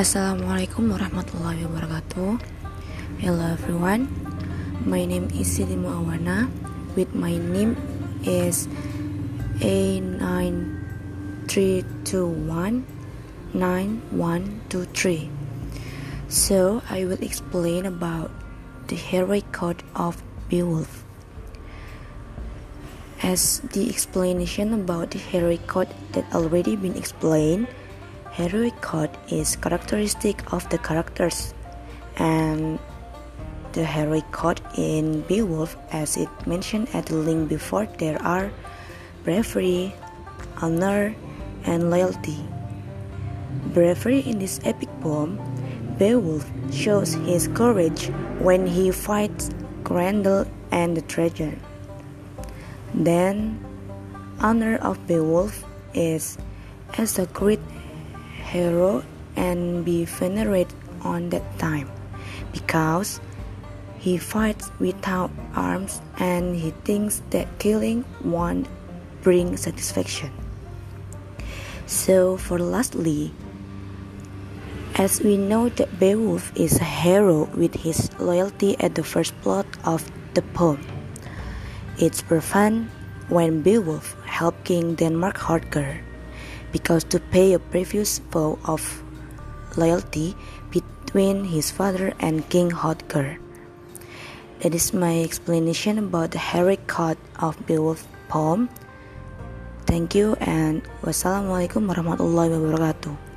Assalamualaikum warahmatullahi wabarakatuh. Hello everyone. My name is Siti Muawana. With my name is A93219123. So I will explain about the heroic code of Beowulf. As the explanation about the heroic code that already been explained, heroic code is characteristic of the characters and the heroic code in Beowulf as it mentioned at the link before there are bravery, honor, and loyalty. Bravery in this epic poem, Beowulf shows his courage when he fights Grendel and the dragon. Then, honor of Beowulf is as a great hero and be venerated on that time because he fights without arms and he thinks that killing won't bring satisfaction. So, for lastly, as we know that Beowulf is a hero with his loyalty at the first plot of the poem, it's profound when Beowulf helped King Denmark Hrothgar because to pay a previous vow of loyalty between his father and King Hrothgar. That is my explanation about the heroic code of Beowulf poem. Thank you and wassalamualaikum warahmatullahi wabarakatuh.